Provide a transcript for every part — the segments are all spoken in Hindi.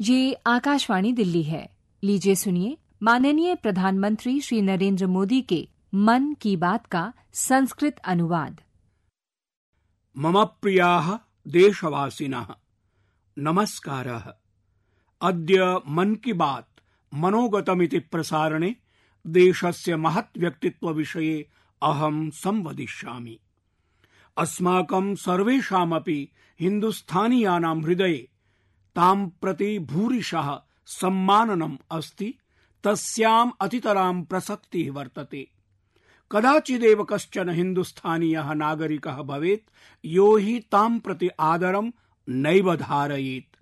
ये आकाशवाणी दिल्ली है। लीजिए सुनिए माननीय प्रधानमंत्री श्री नरेंद्र मोदी के मन की बात का संस्कृत अनुवाद। मम प्रिया देशवासीन, नमस्कार। अद्य मन की बात मनोगतमिति प्रसारणे देशस्य महत् व्यक्तित्वविषये अहं संवदिष्यामि। अस्माकं सर्वेषामपि हिन्दुस्थानीयानां हृदये तां प्रति भूरिशः सम्माननम् अस्ति, तस्याम् अतितरां प्रसक्तिः वर्तते। कदाचिदेव कश्चन हिन्दुस्थानीयः नागरिकः भवेत्, यो हि तां प्रति आदरं नैव धारयेत्।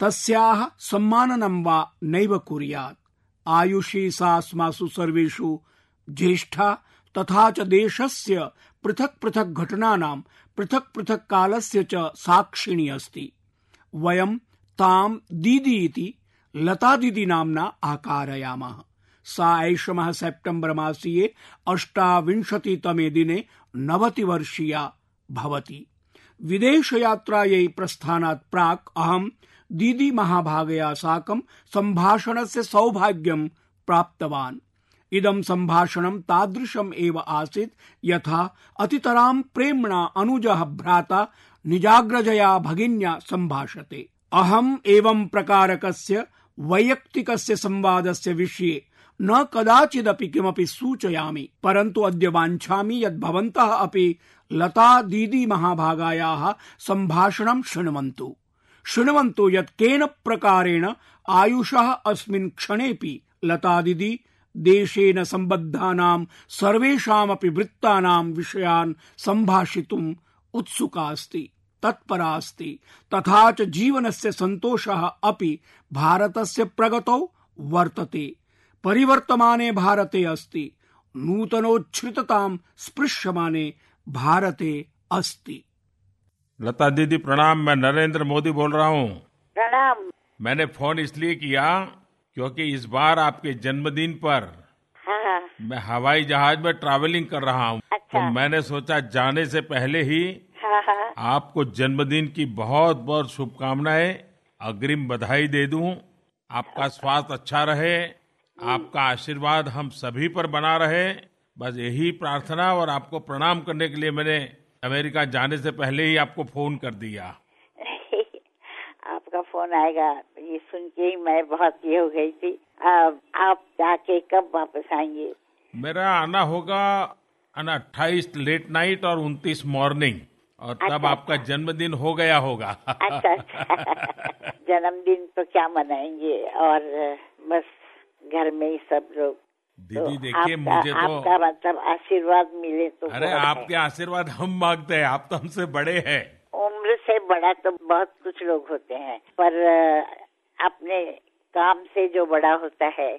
तस्याः सम्माननं वा नैव कुर्यात्। आयुषी सा अस्मासु सर्वेषु ज्येष्ठा तथा च देशस्य पृथक् पृथक् घटनानां पृथक् पृथक् कालस्य च साक्षिणी अस्ति। वयं तां दीदी इति लता दीदी नाम्ना आकारयामः। सा ऐषमः सेप्टेम्बर् मासीये अष्टाविंशतितमे दिने नवतिवर्षीया भवति। विदेशयात्रायै प्रस्थानात् प्राक् अहं दीदी महाभागया साकं सम्भाषणस्य सौभाग्यं प्राप्तवान्। इदं सम्भाषणं तादृशम् एव आसीत् यथा अतितरां प्रेम्णा अनुजः भ्राता निजाग्रजया भगिन्या सम्भाषते। अहम् एवं प्रकारकस्य, वैयक्तिकस्य संवादस्य विषये न कदाचिदपि किमपि सूचयामि, परन्तु अद्य वाञ्छामि यत् भवन्तः अपि लता दीदी महाभागायाः सम्भाषणं शृण्वन्तु। शृण्वन्तु यत् केन प्रकारेण आयुषः अस्मिन् क्षणेऽपि लता दीदी देशेन सम्बद्धानां, सर्वेषामपि वृत्तानां विषयान् सम्भाषितुम् उत्सुका अस्ति तत्परा अस्ति तथा च जीवनस्य सन्तोषः अपि भारतस्य प्रगतौ वर्तते। परिवर्तमाने भारते अस्ति नूतनोच्छ्रिततां स्पृश्यमाने भारते अस्ति। लता दीदी प्रणाम मैं नरेंद्र मोदी बोल रहा हूँ। प्रणाम। मैंने फ़ोन इसलिए किया क्योंकि इस बार आपके जन्मदिन पर हाँ। मैं हवाई जहाज़ में ट्रैवलिंग कर रहा हूँ। अच्छा। तो मैंने सोचा जाने से पहले ही हाँ हाँ। आपको जन्मदिन की बहुत बहुत शुभकामनाएँ अग्रिम बधाई दे दूँ। आपका स्वास्थ्य अच्छा रहे आपका आशीर्वाद हम सभी पर बना रहे। बस यही प्रार्थना और आपको प्रणाम करने के लिए मैंने अमेरिका जाने से पहले ही आपको फ़ोन कर दिया। आपका फ़ोन आएगा ये सुन के ही मैं बहुत ये हो गई थी। अब आप जाके कब वापस आएँगे? मेरा आना होगा अट्ठाईस लेट नाइट और उनतीस मॉर्निंग और तब अच्छा, आपका जन्मदिन हो गया होगा। अच्छा अच्छा। जन्मदिन तो क्या मनाएँगे? और बस घर में ही सब लोग। दीदी तो देखिए मुझे तो आपका मतलब आशीर्वाद मिले तो अरे आपके आशीर्वाद हम मांगते हैं आप तो हमसे बड़े हैं। उम्र से बड़ा तो बहुत कुछ लोग होते हैं पर अपने काम से जो बड़ा होता है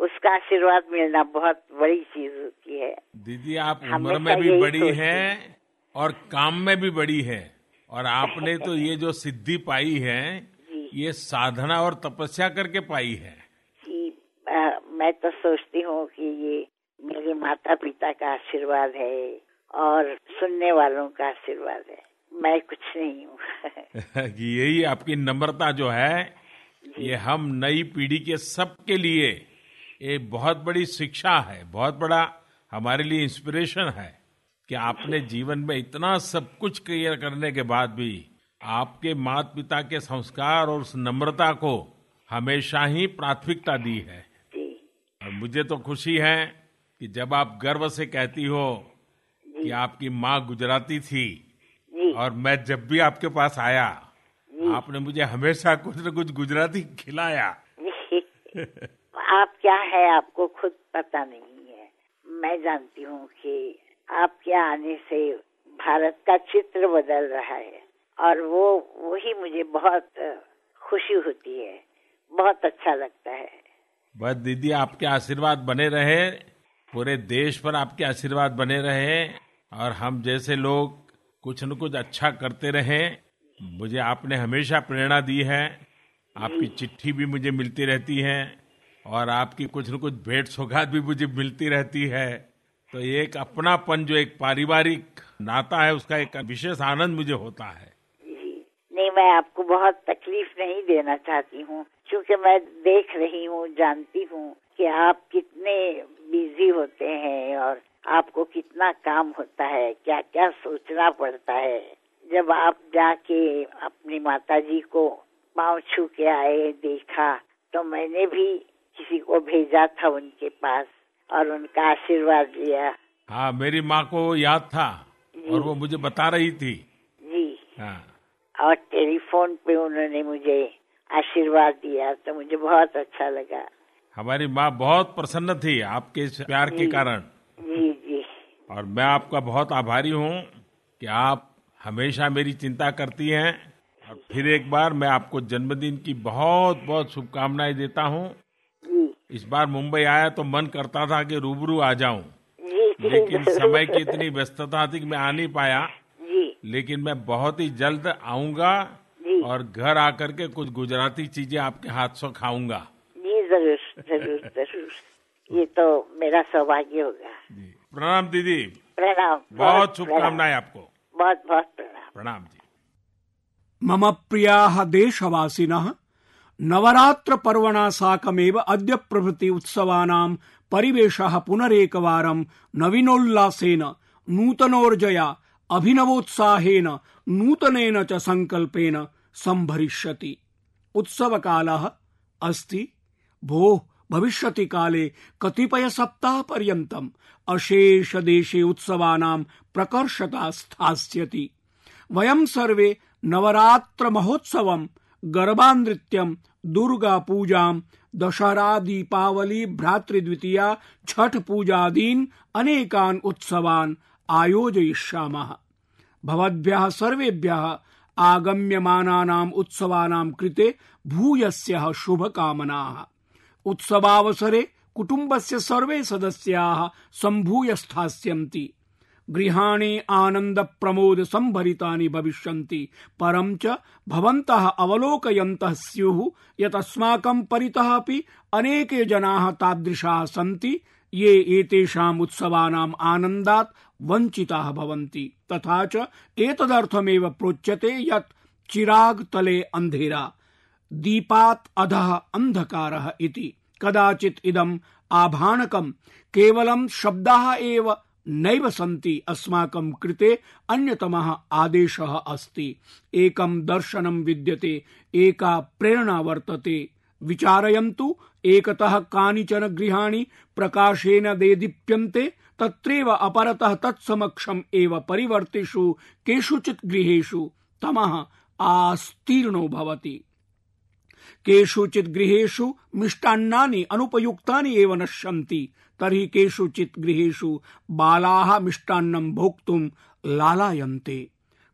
उसका आशीर्वाद मिलना बहुत बड़ी चीज़ होती है। दीदी आप उम्र में भी बड़ी हैं और काम में भी बड़ी है। और आपने तो ये जो सिद्धि पाई है ये साधना और तपस्या करके पाई है। कि अ, मैं तो सोचती हूँ कि ये मेरे माता पिता का आशीर्वाद है और सुनने वालों का आशीर्वाद है। मैं कुछ नहीं हूँ। यही आपकी नम्रता जो है ये हम नई पीढ़ी के सबके लिए एक बहुत बड़ी शिक्षा है बहुत बड़ा हमारे लिए इंस्पिरेशन है कि आपने जीवन में इतना सब कुछ क्लियर करने के बाद भी आपके माता पिता के संस्कार और उस नम्रता को हमेशा ही प्राथमिकता दी है। और मुझे तो खुशी है कि जब आप गर्व से कहती हो कि आपकी माँ गुजराती थी और मैं जब भी आपके पास आया आपने मुझे हमेशा कुछ न कुछ गुजराती खिलाया। आप क्या है आपको खुद पता नहीं है। मैं जानती हूँ कि आपके आने से भारत का चित्र बदल रहा है और वो वही मुझे बहुत खुशी होती है। बहुत अच्छा लगता है। बस दीदी आपके आशीर्वाद बने रहे। पूरे देश पर आपके आशीर्वाद बने रहे और हम जैसे लोग कुछ न कुछ अच्छा करते रहे। मुझे आपने हमेशा प्रेरणा दी है। आपकी चिट्ठी भी मुझे मिलती रहती है। और आपकी कुछ न कुछ भेंट सौगात भी मुझे मिलती रहती है। तो ये एक अपनापन जो एक पारिवारिक नाता है, उसका एक विशेष आनंद मुझे होता है। जी। नहीं, मैं आपको बहुत तकलीफ़ नहीं देना चाहती हूँ, क्योंकि मैं देख रही हूँ, जानती हूँ कि आप कितने बिज़ी होते हैं और आपको कितना काम होता है क्या क्या सोचना पड़ता है। जब आप जाके अपनी माता जी को पाँव छू के आए, देखा तो मैंने भी किसी को भेजा था उनके पास और उनका आशीर्वाद लिया। हाँ मेरी माँ को याद था और वो मुझे बता रही थी। जी। हाँ। और टेलीफोन पे उन्होंने मुझे आशीर्वाद दिया तो मुझे बहुत अच्छा लगा। हमारी माँ बहुत प्रसन्न थी आपके इस प्यार के कारण। जी जी। और मैं आपका बहुत आभारी हूँ कि आप हमेशा मेरी चिंता करती हैं। और फिर एक बार मैं आपको जन्मदिन की बहुत बहुत शुभकामनाएँ देता हूँ। इस बार मुंबई आया तो मन करता था कि रूबरू आ जाऊँ। लेकिन समय की इतनी व्यस्तता थी कि मैं आ नहीं पाया। लेकिन मैं बहुत ही जल्द आऊँगा और घर आकर के कुछ गुजराती चीज़ें आपके हाथ से खाऊँगा। जी ज़रूर ज़रूर ज़रूर। ये तो मेरा सौभाग्य होगा जी। प्रणाम दीदी। प्रणाम बहुत शुभकामनाएँ आपको। बहुत बहुत प्रणाम। प्रणाम जी। मम प्रियाः देशवासिनः नवरात्रपर्वणा साकमेव अद्य प्रभृति उत्सवानां परिवेशः पुनरेकवारं नवीनोल्लासेन, नूतनोर्जया, अभिनवोत्साहेन, नूतनेन च सङ्कल्पेन सम्भरिष्यति। उत्सवकालः अस्ति। भोः, भविष्यति काले कतिपय सप्ताह पर्यन्तम् अशेष देशे उत्सवानां प्रकर्षता स्थास्यति। वयं सर्वे नवरात्र महोत्सवं गरबा नृत्यं दुर्गा पूजा दशहरा दीपावली भ्रातृद्वितीया छठ पूजादीन् अनेकान् उत्सवान् आयोजयिष्यामः। भवद्भ्यः सर्वेभ्यः आगम्यमानानाम् उत्सवानां कृते भूयस्यः शुभकामनाः। उत्सवावसरे कुटुम्बस्य सर्वे सदस्याः सम्भूय स्थास्यन्ति गृहाणि आनन्द प्रमोद सम्भरितानि भविष्यन्ति। परं च भवन्तः अवलोकयन्तः स्युः यत् अस्माकं परितः अपि अनेके जनाः तादृशाः सन्ति, ये एतेषाम् उत्सवानाम् आनन्दात् वञ्चिताः भवन्ति। तथा च एतदर्थमेव प्रोच्यते यत् चिराग तले अन्धेरा, दीपात् अधः अन्धकारः इति। कदाचित् इदम् आभाणकम्, केवलं शब्दाः एव नैव सन्ति अस्माकं कृते अन्यतमः आदेशः अस्ति। एकं दर्शनं विद्यते, एका प्रेरणा वर्तते। विचारयन्तु, एकतः कानिचन गृहाणि प्रकाशेन देदीप्यन्ते तत्रैव अपरतः तत्समक्षम् एव परिवर्तिषु, केषुचित् गृहेषु तमः आस्तीर्णो भवति। केषुचित् गृहेषु मिष्टान्नानि, अनुपयुक्तानि एव नश्यन्ति। तर्हि केषुचित् गृहेषु बालाः मिष्टान्नं भोक्तुं लालायन्ते।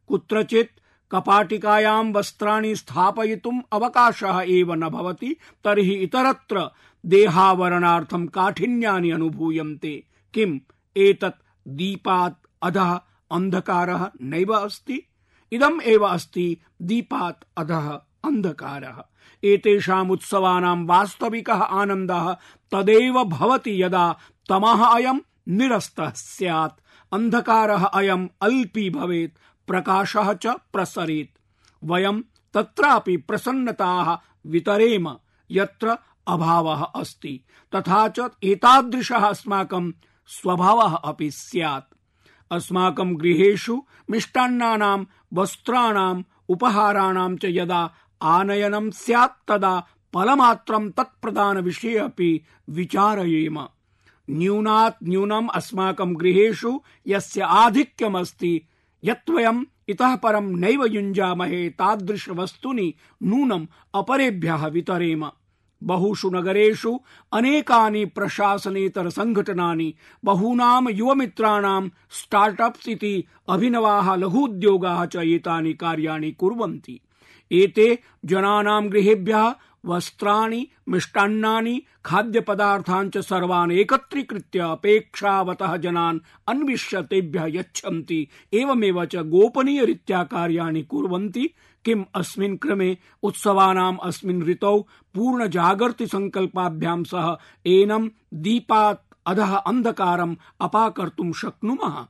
कुत्रचित् कपाटिकायां वस्त्राणि स्थापयितुम् अवकाशः एव न भवति, तर्हि इतरत्र देहावरणार्थं काठिन्यानि अनुभूयन्ते। किम्? एतत् दीपात् अधः अन्धकारः नैव अस्ति? इदम् एव अस्ति दीपात् अधः अन्धकारः। एतेषाम् उत्सवानां वास्तविकः आनन्दः तदेव भवति यदा तमः अयम् निरस्तः स्यात्। अन्धकारः अयम् अल्पी भवेत्, प्रकाशः च प्रसरेत्। वयम् तत्रापि प्रसन्नताः वितरेम, यत्र अभावः अस्ति, तथा च एतादृशः अस्माकं स्वभावः अपि स्यात्। अस्माकं गृहेषु मिष्टान्नानां वस्त्राणाम् उपहाराणां च यदा आनयनं स्यात् तदा फलमात्रं तत्प्रदानविषये अपि विचारयेम। न्यूनात् न्यूनम् अस्माकं गृहेषु यस्य आधिक्यमस्ति यत्वयम् इतः परं नैव युञ्जामहे तादृशवस्तूनि नूनम् अपरेभ्यः वितरेम। बहुषु नगरेषु अनेकानि प्रशासनेतर सङ्घटनानि बहूनां युवमित्राणां स्टार्टअप्स् इति अभिनवाः लघूद्योगाः च एतानि कार्याणि कुर्वन्ति। एते जनानां गृहेभ्यः वस्त्राणि, मिष्टान्नानि, खाद्यपदार्थान् च सर्वान् एकत्रीकृत्य अपेक्षावतः जनान् अन्विष्य तेभ्यः यच्छन्ति। एवमेव च गोपनीयरीत्या कार्याणि कुर्वन्ति। किम् अस्मिन् क्रमे उत्सवानाम् अस्मिन् ऋतौ पूर्णजागर्ति सङ्कल्पाभ्यां सह एनं दीपात् अधः अन्धकारम् अपाकर्तुं शक्नुमः।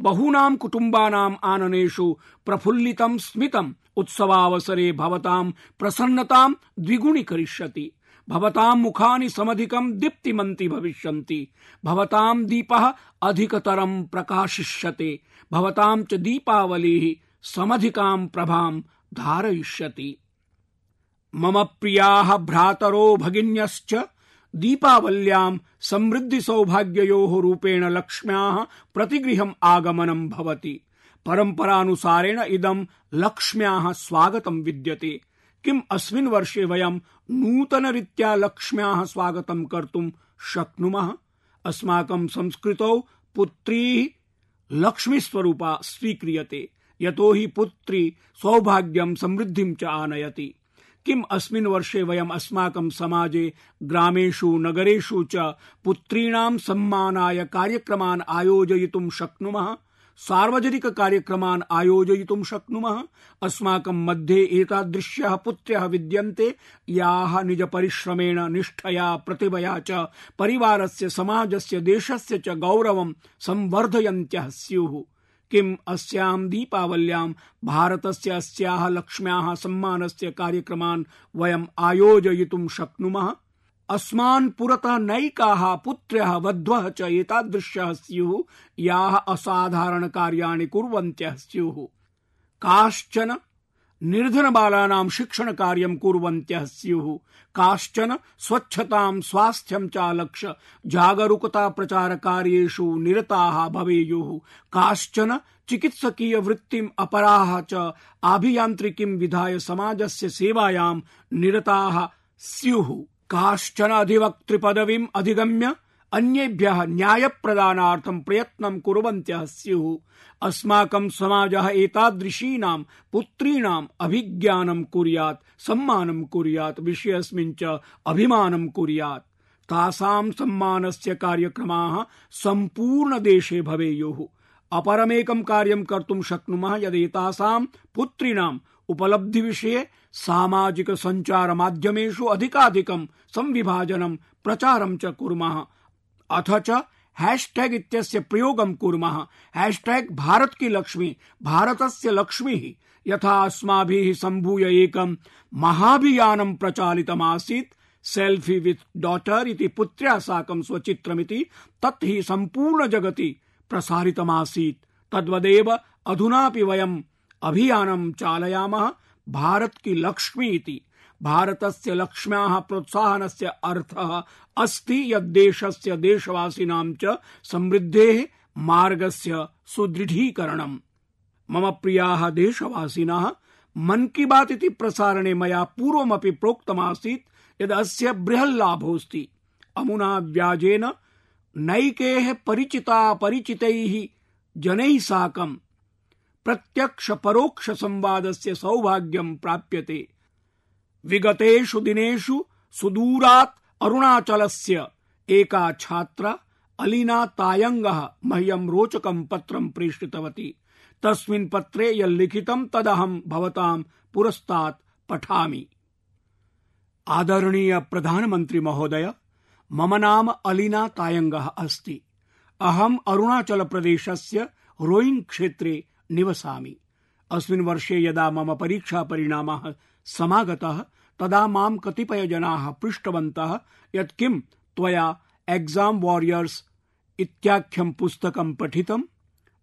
बहूनां कुटुम्बानाम् आननेषु प्रफुल्लितं स्मितम्। उत्सवावसरे भवतां प्रसन्नतां द्विगुणीकरिष्यति। भवतां मुखानि समधिकं दीप्तिमन्ति भविष्यन्ति। भवतां दीपः अधिकतरं प्रकाशिष्यते। भवतां च दीपावलिः समधिकां प्रभां धारयिष्यति। मम प्रियाः भ्रातरो भगिन्यश्च दीपावल्यां समृद्धि सौभाग्ययोः रूपेण लक्ष्म्याः प्रतिगृहम् आगमनं भवति। परम्परानुसारेण इदं लक्ष्म्याः स्वागतं विद्यते। किम् अस्मिन् वर्षे वयं नूतनरीत्या लक्ष्म्याः स्वागतं कर्तुं शक्नुमः? अस्माकं संस्कृतौ पुत्री लक्ष्मीस्वरूपा स्वीक्रियते यतो हि पुत्री सौभाग्यं समृद्धिं च आनयति। किम् अस्मिन् वर्षे वयम् अस्माकं समाजे, ग्रामेषु, नगरेषु च पुत्रीणां सम्मानाय कार्यक्रमान् आयोजयितुं शक्नुमः? सार्वजनिक कार्यक्रमान् आयोजयितुं शक्नुमः। अस्माकं मध्ये एतादृश्यः पुत्र्यः विद्यन्ते। याः निजपरिश्रमेण निष्ठया प्रतिभया च परिवारस्य, समाजस्य, देशस्य च गौरवं संवर्धयन्त्यः स्युः। किम् अस्यां दीपावल्यां भारतस्य अस्याः लक्ष्म्याः सम्मानस्य कार्यक्रमान् वयम् आयोजयितुं शक्नुमः? अस्मान् पुरतः नैकाः पुत्र्यः वध्वः च एतादृश्यः स्युः याः असाधारणकार्याणि कुर्वन्त्यः स्युः काश्चन निर्धनबालानां शिक्षणकार्यं कुर्वन्त्यः स्युः काश्चन स्वच्छतां स्वास्थ्यं चालक्ष्य जागरूकताप्रचारकार्येषु निरताः भवेयुः। काश्चन चिकित्सकीयवृत्तिम् अपराः च आभियान्त्रिकीं विधाय समाजस्य सेवायां निरताः स्युः। काश्चन अधिवक्तृपदवीम् अधिगम्य अन्येभ्यः न्यायप्रदानार्थं प्रयत्नं कुर्वन्त्यः स्युः अस्माकं समाजः एतादृशीनां पुत्रीणाम् अभिज्ञानं कुर्यात्, सम्मानं कुर्यात्, विषयस्मिन् च अभिमानं कुर्यात्। तासां सम्मानस्य कार्यक्रमाः सम्पूर्णदेशे भवेयुः। अपरमेकं कार्यं कर्तुं शक्नुमः यदेतासां पुत्रीणाम् उपलब्धिविषये सामाजिक सञ्चार माध्यमेषु अधिकाधिकं संविभाजनं प्रचारं च कुर्मः। अथ च हैशटैग इत्यस्य प्रयोगं कुर्मः। हैशटैग भारत की लक्ष्मी, भारतस्य लक्ष्मीः। यथा अस्माभिः सम्भूय एकं महाभियानं प्रचालितमासीत्। सेल्फी विथ डॉटर इति पुत्र्या साकं स्वचित्रमिति तत् हि सम्पूर्ण जगति प्रसारितमासीत्। तद्वदेव अधुनापि वयम् अभियानं चालयामः। भारत की लक्ष्मी इति। भारतस्य लक्ष्म्याः प्रोत्साहनस्य अर्थः अस्ति यद् देशस्य देशवासिनां च समृद्धेः मार्गस्य सुदृढीकरणम्। मम प्रियाः देशवासिनः, मन की बात इति प्रसारणे मया पूर्वमपि प्रोक्तमासीत् यद् अस्य बृहल्लाभोऽस्ति। अमुना व्याजेन नैकेः परिचिता परिचितैः जनैः साकम्। प्रत्यक्ष परोक्ष संवादस्य सौभाग्यं प्राप्यते। विगतेषु दिनेषु सुदूरात् अरुणाचलस्य एका छात्रा अलीना तायङ्गः मह्यं रोचकं पत्रं प्रेषितवती। तस्मिन् पत्रे यल्लिखितं तदहं भवतां पुरस्तात् पठामि। आदरणीय प्रधानमन्त्री महोदय, मम नाम अलीना तायङ्गः अस्ति। अहम् अरुणाचल प्रदेशस्य रोइंग क्षेत्रे निवसामि। अस्मिन् वर्षे यदा मम परीक्षा परिणामः समागतः, तदा माँ कतिपय जनाः पृष्टवन्तः यत् किं त्वया एक्साम् वारियर्स् इत्याख्यं पुस्तकं पठितं?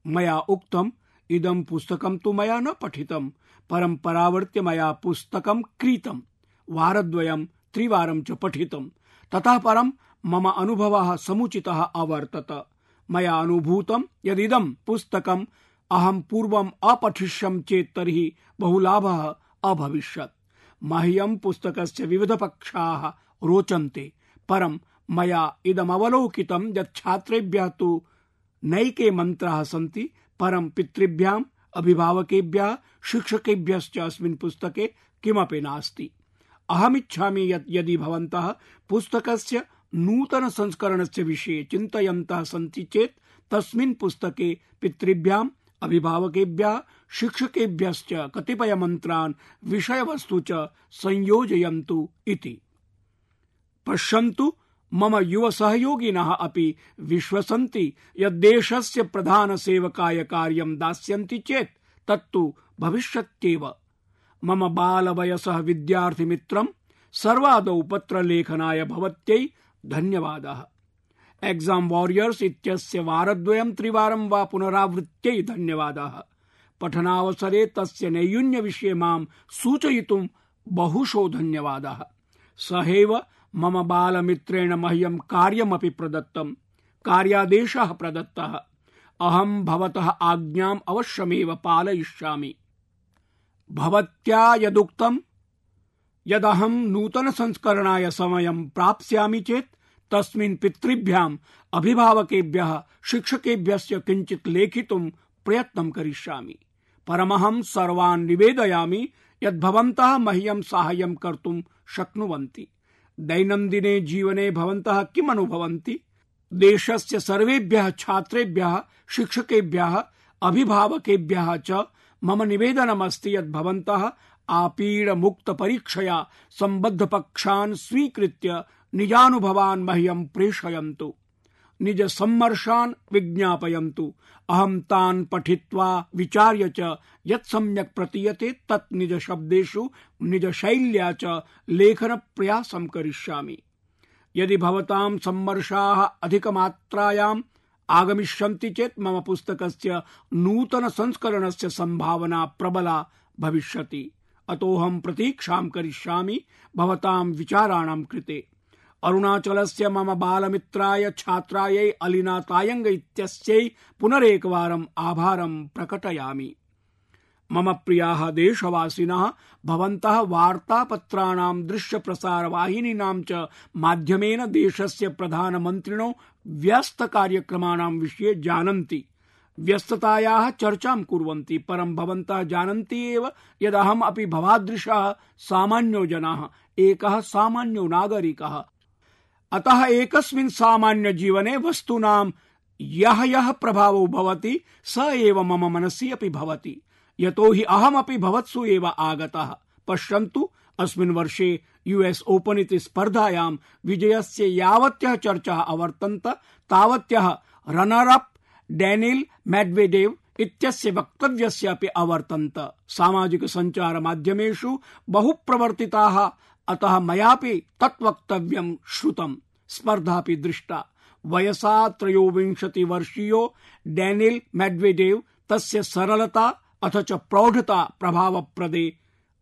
मया उक्तम्, इदं पुस्तकं तु मया न पठितं परं परावर्त्य मया पुस्तकं क्रीतं। वारद्वयं त्रिवारं च पठितं। ततः परं मम अनुभवः समुचितः अवर्तत। मया अनुभूतं यदिदं पुस्तकम् अहं पूर्वम् अपठिष्यं चेत् तर्हि बहु लाभः अभविष्यत्। मह्यं पुस्तकस्य विविधपक्षाः रोचन्ते। परं मया इदमवलोकितं यत् छात्रेभ्यः तु नैके मन्त्राः सन्ति, परं पितृभ्याम् अभिभावकेभ्यः, शिक्षकेभ्यश्च अस्मिन् पुस्तके किमपि नास्ति। अहमिच्छामि यत् यदि भवन्तः पुस्तकस्य नूतन संस्करणस्य विषये चिन्तयन्तः सन्ति चेत् तस्मिन् पुस्तके पितृभ्याम् अभिभावकेभ्यः, शिक्षकेभ्यश्च कतिपय मन्त्रान् विषयवस्तु च संयोजयन्तु इति। पश्यन्तु, मम युव सहयोगिनः अपि विश्वसन्ति प्रधान सेवकाय कार्यं दास्यन्ति चेत्, तत्तु भविष्यत्येव। मम बालवयसः विद्यार्थिमित्रम् सर्वादौ पत्रलेखनाय भवत्यै धन्यवादः। एक्साम् वारियर्स् इत्यस्य वारद्वयं त्रिवारं वा पुनरावृत्त्यै धन्यवादः। पठनावसरे तस्य नैयून्यविषये माँ सूचयितुं बहुशो धन्यवादः। सहैव मम बालमित्रेण मह्यं कार्यमपि प्रदत्तम्। कार्यादेशः प्रदत्तः। अहं भवतः आज्ञाम् अवश्यमेव पालयिष्यामि। भवत्या यदुक्तम्? यदहं नूतन संस्करणाय समयं प्राप्स्यामि चेत् तस्मिन् पितृभ्याम् अभिभावकेभ्यः शिक्षकेभ्यश्च किञ्चित् लेखितुं प्रयत्नं करिष्यामि। परमहं सर्वान् निवेदयामि यद् भवन्तः मह्यं साहाय्यं कर्तुं शक्नुवन्ति। दैनन्दिने जीवने भवन्तः किम् अनुभवन्ति? देशस्य सर्वेभ्यः छात्रेभ्यः, शिक्षकेभ्यः, अभिभावकेभ्यः च मम निवेदनमस्ति यत् भवन्तः आपीडमुक्तपरीक्षया सम्बद्धपक्षान् स्वीकृत्य निजानुभवान् मह्यं प्रेषयन्तु। निज सम्मर्शान् विज्ञापयन्तु। अहं तान् पठित्वा विचार्य च यत् सम्यक् प्रतीयते तत् निज शब्देषु निज शैल्या च लेखन प्रयासं करिष्यामि। यदि भवतां सम्मर्शाः अधिकमात्रायाम् आगमिष्यन्ति चेत् मम पुस्तकस्य नूतन संस्करणस्य सम्भावना प्रबला भविष्यति। अतोऽहं प्रतीक्षां करिष्यामि भवतां विचाराणां कृते। अरुणाचलस्य मम बालमित्राय छात्रायै अलिना तायंग पुनरेकवारम् आभारं प्रकटयामि। मम प्रियाः देशवासिनः भवन्तः वार्तापत्राणां, दृश्यप्रसारवाहिनीनां च माध्यमेन देशस्य प्रधानमन्त्रिणो व्यस्तकार्यक्रमाणां विषये जानन्ति। व्यस्ततायाः चर्चां कुर्वन्ति, परं भवन्तः जानन्ति एव यदहम् अपि भवादृशः सामान्यो जनः, एकः सामान्यो नागरिकः। अतः एकस्मिन् सामान्य जीवने वस्तूनां यः यः प्रभावो भवति, स एव मम मनसि अपि भवति। यतो हि अहमपि भवत्सु एव आगतः। पश्यन्तु, अस्मिन् वर्षे यूएस ओपन इति स्पर्धायां विजयस्य यावत्यः चर्चाः अवर्तन्त, तावत्यः रनर अप डेनिल् मेड्वेडेव इत्यस्य वक्तव्यस्य अपि अवर्तन्त। सामाजिक सञ्चार माध्यमेषु बहु प्रवर्तिताः अतः मयापि तत् वक्तव्यं श्रुतम्। स्पर्धापि दृष्टा। वयसा त्रयोविंशति वर्षीयो डेनिल् मेड्वेडेव तस्य सरलता अथ च प्रौढता प्रभावप्रदे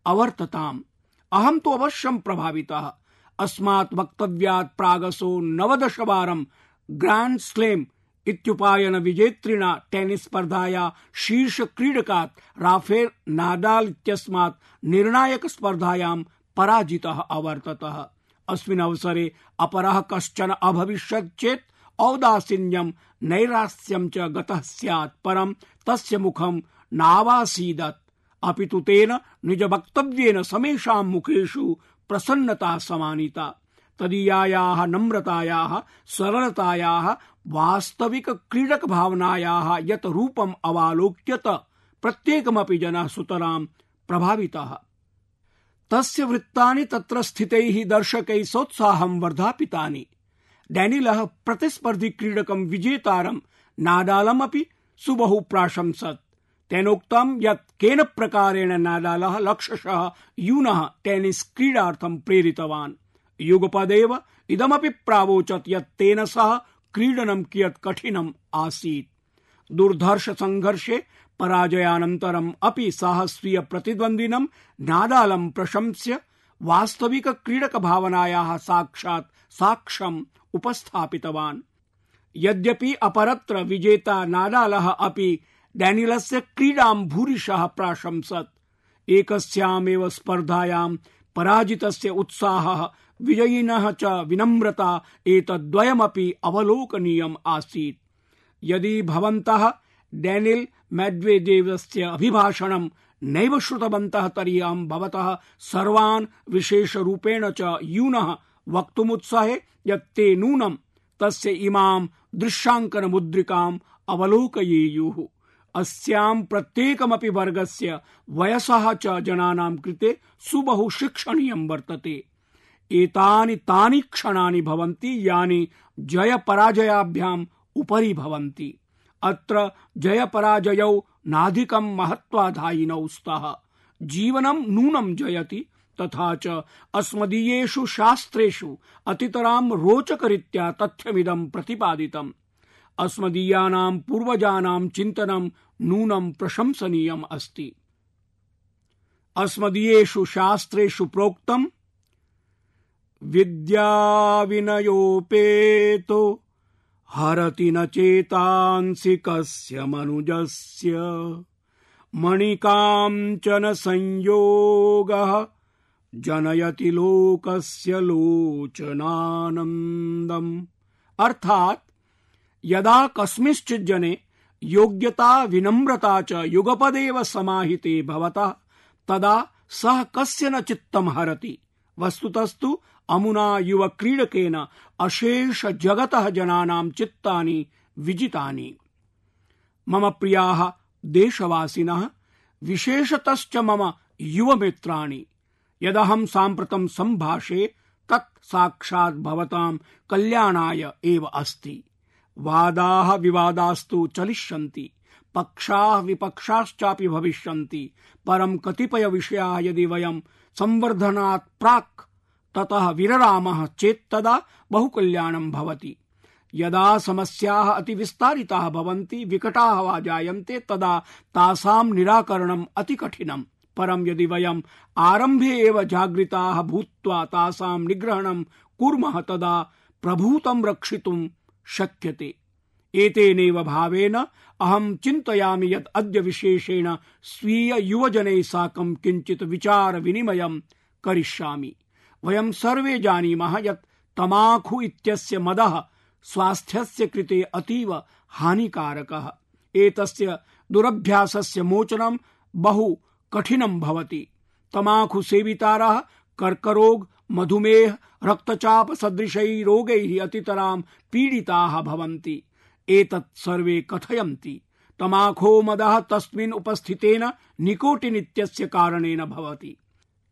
अवर्तताम्। अहं तु अवश्यं प्रभावितः। अस्मात् वक्तव्यात् प्रागसो नवदशवारं ग्राण्ड स्लेम इत्युपायन विजेतृणा टेनिस् स्पर्धाया शीर्ष क्रीडकात् राफेल नाडाल इत्यस्मात् निर्णायक स्पर्धायां पराजितः अवर्ततः। अस्मिन् अवसरे अपरः कश्चन अभविष्यत् चेत् औदासीन्यं नैरास्यं च गतः स्यात् परं तस्य मुखं नावासीदत्। अपि तु तेन निज वक्तव्येन समेषां मुखेषु प्रसन्नता समानीता। तदीयायाः, नम्रतायाः, सरलतायाः वास्तविक क्रीडक भावनायाः यत् रूपम् अवालोक्यत, प्रत्येकमपि जनः सुतरां प्रभावितः। तस्य वृत्तानि तत्र स्थितैः दर्शकैः सोत्साहं वर्धापितानि। डैनिलः प्रतिस्पर्धी क्रीडकं विजेतारं नाडालमपि सुबहु प्राशंसत् तेनोक्तं यत् केन प्रकारेण नाडालः लक्षशः यूनः टेनिस् क्रीडार्थं प्रेरितवान्। युगपदेव इदमपि प्रावोचत् यत् तेन सह क्रीडनं कियत् कठिनम् आसीत्। दुर्धर्ष संघर्षे पराजयानन्तरम् अपि सः स्वीय प्रतिद्वन्द्विनं नादालं प्रशंस्य वास्तविक क्रीडक भावनायाः साक्षात् साक्ष्यम् उपस्थापितवान्। यद्यपि अपरत्र विजेता नाडालः अपि डैनिलस्य क्रीडां भूरिशः प्राशंसत्, एकस्यामेव स्पर्धायां पराजितस्य उत्साहः, विजयिनः च विनम्रता एतद्वयमपि अवलोकनीयम् आसीत्। यदि भवन्तः डेनिल् मेड्वेदेवस्य अभिभाषणं नैव श्रुतवन्तः अहं भवतः सर्वान् विशेषरूपेण च यूनः वक्तुमुत्सहे यत् ते नूनं तस्य इमां दृश्याङ्कन मुद्रिकाम् अवलोकयेयुः। अस्यां प्रत्येकमपि वर्गस्य वयसः च जनानां कृते सुबहु शिक्षणीयं वर्तते। एतानि तानि क्षणानि भवन्ति, यानि जय पराजयाभ्याम् उपरि भवन्ति। अत्र जय पराजयौ नाधिकं महत्वाधायिनौ स्तः। जीवनं नूनं जयति, तथा च अस्मदीयेषु शास्त्रेषु अतितरां रोचकरीत्या तथ्यमिदं प्रतिपादितम्। अस्मदीयानां पूर्वजानां चिन्तनं नूनं प्रशंसनीयम् अस्ति। अस्मदीयेषु शास्त्रेषु प्रोक्तम्, विद्याविनयोपेतो हरति न चेतांसि कस्य मनुजस्य। मणिकाञ्चन संयोगः जनयति लोकस्य लोचनानन्दम्। अर्थात यदा कस्मिंश्चित् जने योग्यता विनम्रता च युगपदेव समाहिते भवतः तदा सः कस्य न चित्तम् हरति। वस्तुतस्तु अमुना युव क्रीडकेन अशेष जगतः जनानां चित्तानि विजितानि। मम प्रियाः देशवासिनः, विशेषतश्च मम युवमित्राणि। यदहं साम्प्रतं सम्भाषे तत् साक्षात् भवतां कल्याणाय एव अस्ति। वादाः विवादास्तु चलिष्यन्ति, पक्षाः विपक्षाश्चापि भविष्यन्ति। परं कतिपय विषयाः यदि वयं संवर्धनात् प्राक् ततः विररामः चेत् तदा बहुकल्याणं भवति। यदा समस्याः अतिविस्तारिताः भवन्ति, विकटाः वा जायन्ते, तदा तासां निराकरणम् अति कठिनम्। परं यदि वयम् आरम्भे एव जागृताः भूत्वा तासां निग्रहणं कुर्मः, तदा प्रभूतं रक्षितुं शक्यते। एतेनैव भावेन अहं चिन्तयामि यत् अद्य विशेषेण स्वीय युवजनैः साकं किञ्चित् विचार विनिमयं करिष्यामि। वयं सर्वे जानीमः यत् तमाखु इत्यस्य मदः स्वास्थ्यस्य कृते अतीव हानिकारकः। एतस्य दुरभ्यासस्य मोचनं बहु कठिनं भवति। तमाखु सेवितारः कर्करोग, मधुमेह, रक्तचाप सदृशैः रोगैः अतितरां पीडिताः भवन्ति। एतत् सर्वे कथयन्ति। तमाखो मदः तस्मिन् उपस्थितेन निकोटिन् इत्यस्य कारणेन भवति।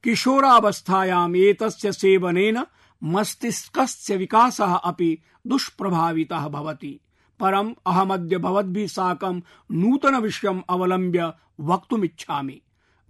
किशोरावस्थायाम् एतस्य सेवनेन मस्तिष्कस्य विकासः अपि दुष्प्रभावितः भवति। परम् अहमद्य भवद्भिः साकं नूतनविषयम् अवलम्ब्य वक्तुमिच्छामि।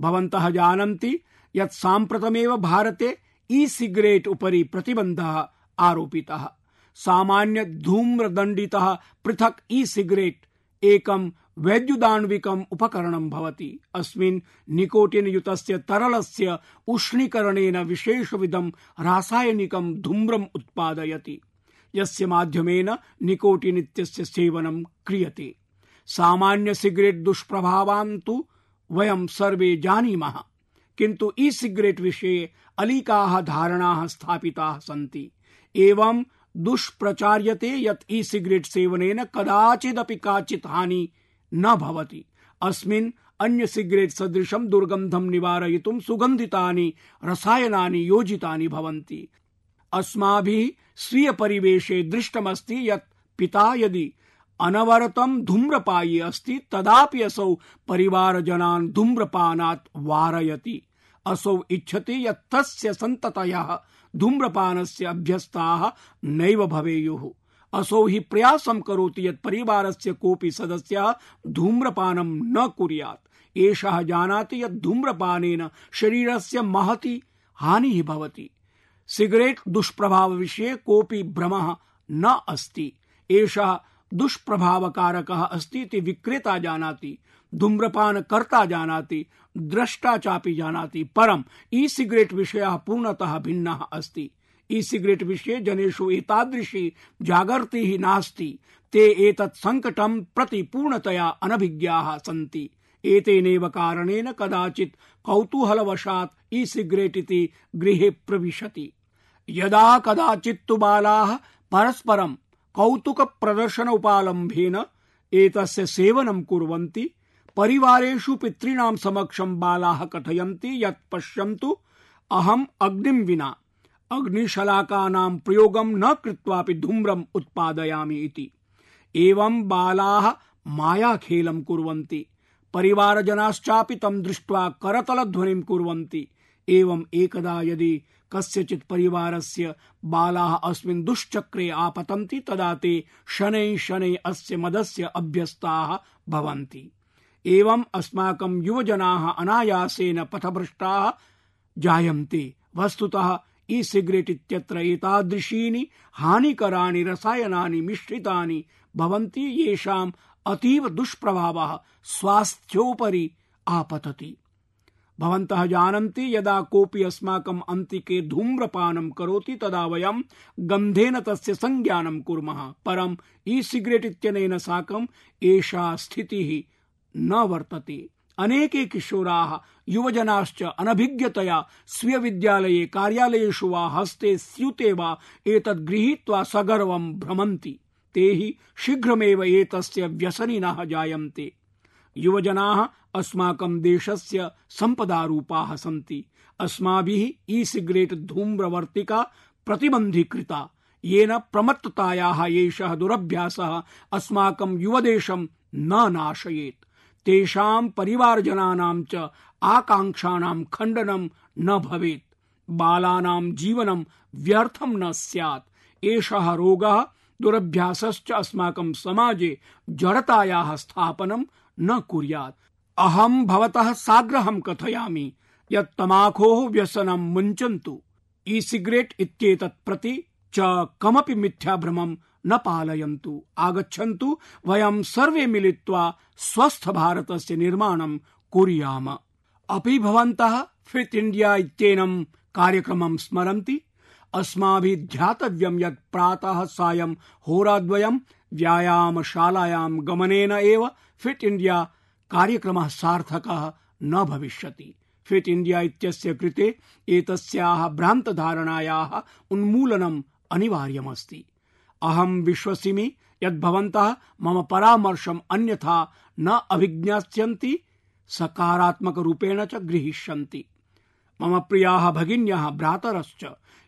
भवन्तः जानन्ति यत् साम्प्रतमेव भारते ई सिगरेट् उपरि प्रतिबन्धः आरोपितः। सामान्य धूम्रदण्डितः पृथक् ई सिगरेट् एकं वैद्युदाण्विकम् उपकरणं भवति। अस्मिन् निकोटिन् युतस्य तरलस्य उष्णीकरणेन विशेषविधं रासायनिकं धूम्रम् उत्पादयति। यस्य माध्यमेन निकोटिन् इत्यस्य सेवनं क्रियते। सामान्य सिगरेट् दुष्प्रभावान् तु वयं सर्वे जानीमः। किन्तु ई सिगरेट् विषये अलीकाः धारणाः स्थापिताः सन्ति। एवं दुष्प्रचार्यते यत् ई सिगरेट् सेवनेन कदाचिदपि काचित् हानि न भवति। अस्मिन् अन्य सिगरेट् सदृशं दुर्गन्धं निवारयितुं सुगन्धितानि, रसायनानि योजितानि भवन्ति। अस्माभिः स्वीय परिवेशे दृष्टमस्ति यत् पिता यदि अनवरतं धूम्रपायी अस्ति, तदापि असौ परिवारजनान् धूम्रपानात् वारयति। असौ इच्छति यत् तस्य सन्ततयः धूम्रपानस्य अभ्यस्ताः नैव भवेयुः। असौ हि प्रयासं करोति यत् परिवारस्य कोऽपि सदस्यः धूम्रपानं न कुर्यात्। एषः जानाति यत् धूम्रपानेन शरीरस्य महती हानिः भवति। सिगरेट् दुष्प्रभावविषये कोऽपि भ्रमः न अस्ति। एषः दुष्प्रभावकारकः अस्ति इति विक्रेता जानाति, धूम्रपानकर्ता जानाति, द्रष्टा चापि जानाति। परम् ई सिगरेट् विषयः पूर्णतः भिन्नः अस्ति। ई सिगरेट् विषये जनेषु एतादृशी जागर्तिः नास्ति। ते एतत् सङ्कटं प्रति पूर्णतया अनभिज्ञाः सन्ति। एतेनैव कारणेन कदाचित् कौतूहलवशात् ई सिगरेट् इति गृहे प्रविशति। यदा कदाचित्तु बालाः परस्परं कौतुकप्रदर्शन उपालम्भेन एतस्य सेवनं कुर्वन्ति, परिवारेषु पितॄणां समक्षं बालाः कथयन्ति यत् पश्यन्तु अहम् अग्निं विना अग्निशलाकानां प्रयोगं न कृत्वापि धूम्रम् उत्पादयामि इति। एवं बालाः मायाखेलं कुर्वन्ति। परिवारजनाश्चापि तं दृष्ट्वा करतलध्वनिं कुर्वन्ति। एवम् एकदा यदि कस्यचित् परिवारस्य बालाः अस्मिन् दुश्चक्रे आपतन्ति, तदा ते शनैः शनैः अस्य मदस्य अभ्यस्ताः भवन्ति। एवं अस्माकं युवजनाः अनायासेन पथभ्रष्टाः जायन्ते। वस्तुतः ई सिगरेट् इत्यत्र एतादृशीनि हानिकराणि, रसायनानि मिश्रितानि भवन्ति, येषाम् अतीव दुष्प्रभावः स्वास्थ्योपरि आपतति। भवन्तः जानन्ति, यदा कोऽपि अस्माकम् अन्तिके धूम्रपानं करोति, तदा वयं गन्धेन तस्य संज्ञानं कुर्मः। परम् ई सिगरेट् इत्यनेन साकम् एषा स्थितिः न वर्तते। अनेके किशोराः, युवजनाश्च अनभिज्ञतया स्वीयविद्यालये कार्यालयेषु वा हस्ते स्यूते वा एतद् गृहीत्वा सगर्वं भ्रमन्ति। ते हि शीघ्रमेव एतस्य व्यसनिनः जायन्ते। युवजनाः अस्माकं देशस्य सम्पदारूपाः सन्ति। अस्माभिः ई सिगरेट् धूम्रवर्तिका प्रतिबन्धीकृता। येन प्रमत्ततायाः एषः दुरभ्यासः अस्माकं युवदेशं न नाशयेत्। तेषां परिवारजनानां च आकाङ्क्षाणां खण्डनं न भवेत्। बालानां जीवनं व्यर्थं न स्यात्। एषः रोगः दुरभ्यासश्च अस्माकं समाजे जडतायाः स्थापनं न कुर्यात्। अहं भवतः साग्रहं कथयामि। यत् तमाखोः व्यसनं मुञ्चन्तु। ई सिगरेट् इत्येतत् प्रति च कमपि मिथ्याभ्रमं न पालयन्तु, आगच्छन्तु, वयं सर्वे मिलित्वा स्वस्थ भारतस्य निर्माणं कुर्याम। अपि भवन्तः फिट इण्डिया इत्येनं कार्यक्रमं स्मरन्ति। अस्माभिः ध्यातव्यं यत् प्रातः सायं होराद्वयं व्यायामशालायां गमनेन एव फिट् इण्डिया कार्यक्रमः सार्थकः न भविष्यति। फिट इण्डिया इत्यस्य कृते एतस्याः भ्रान्तधारणायाः उन्मूलनम् अनिवार्यमस्ति। अहं विश्वसिमि यत् भवन्तः मम परामर्शम् अन्यथा न अभिज्ञास्यन्ति, सकारात्मकरूपेण च गृहीष्यन्ति। मम प्रियाः भगिन्यः भ्रातरश्च।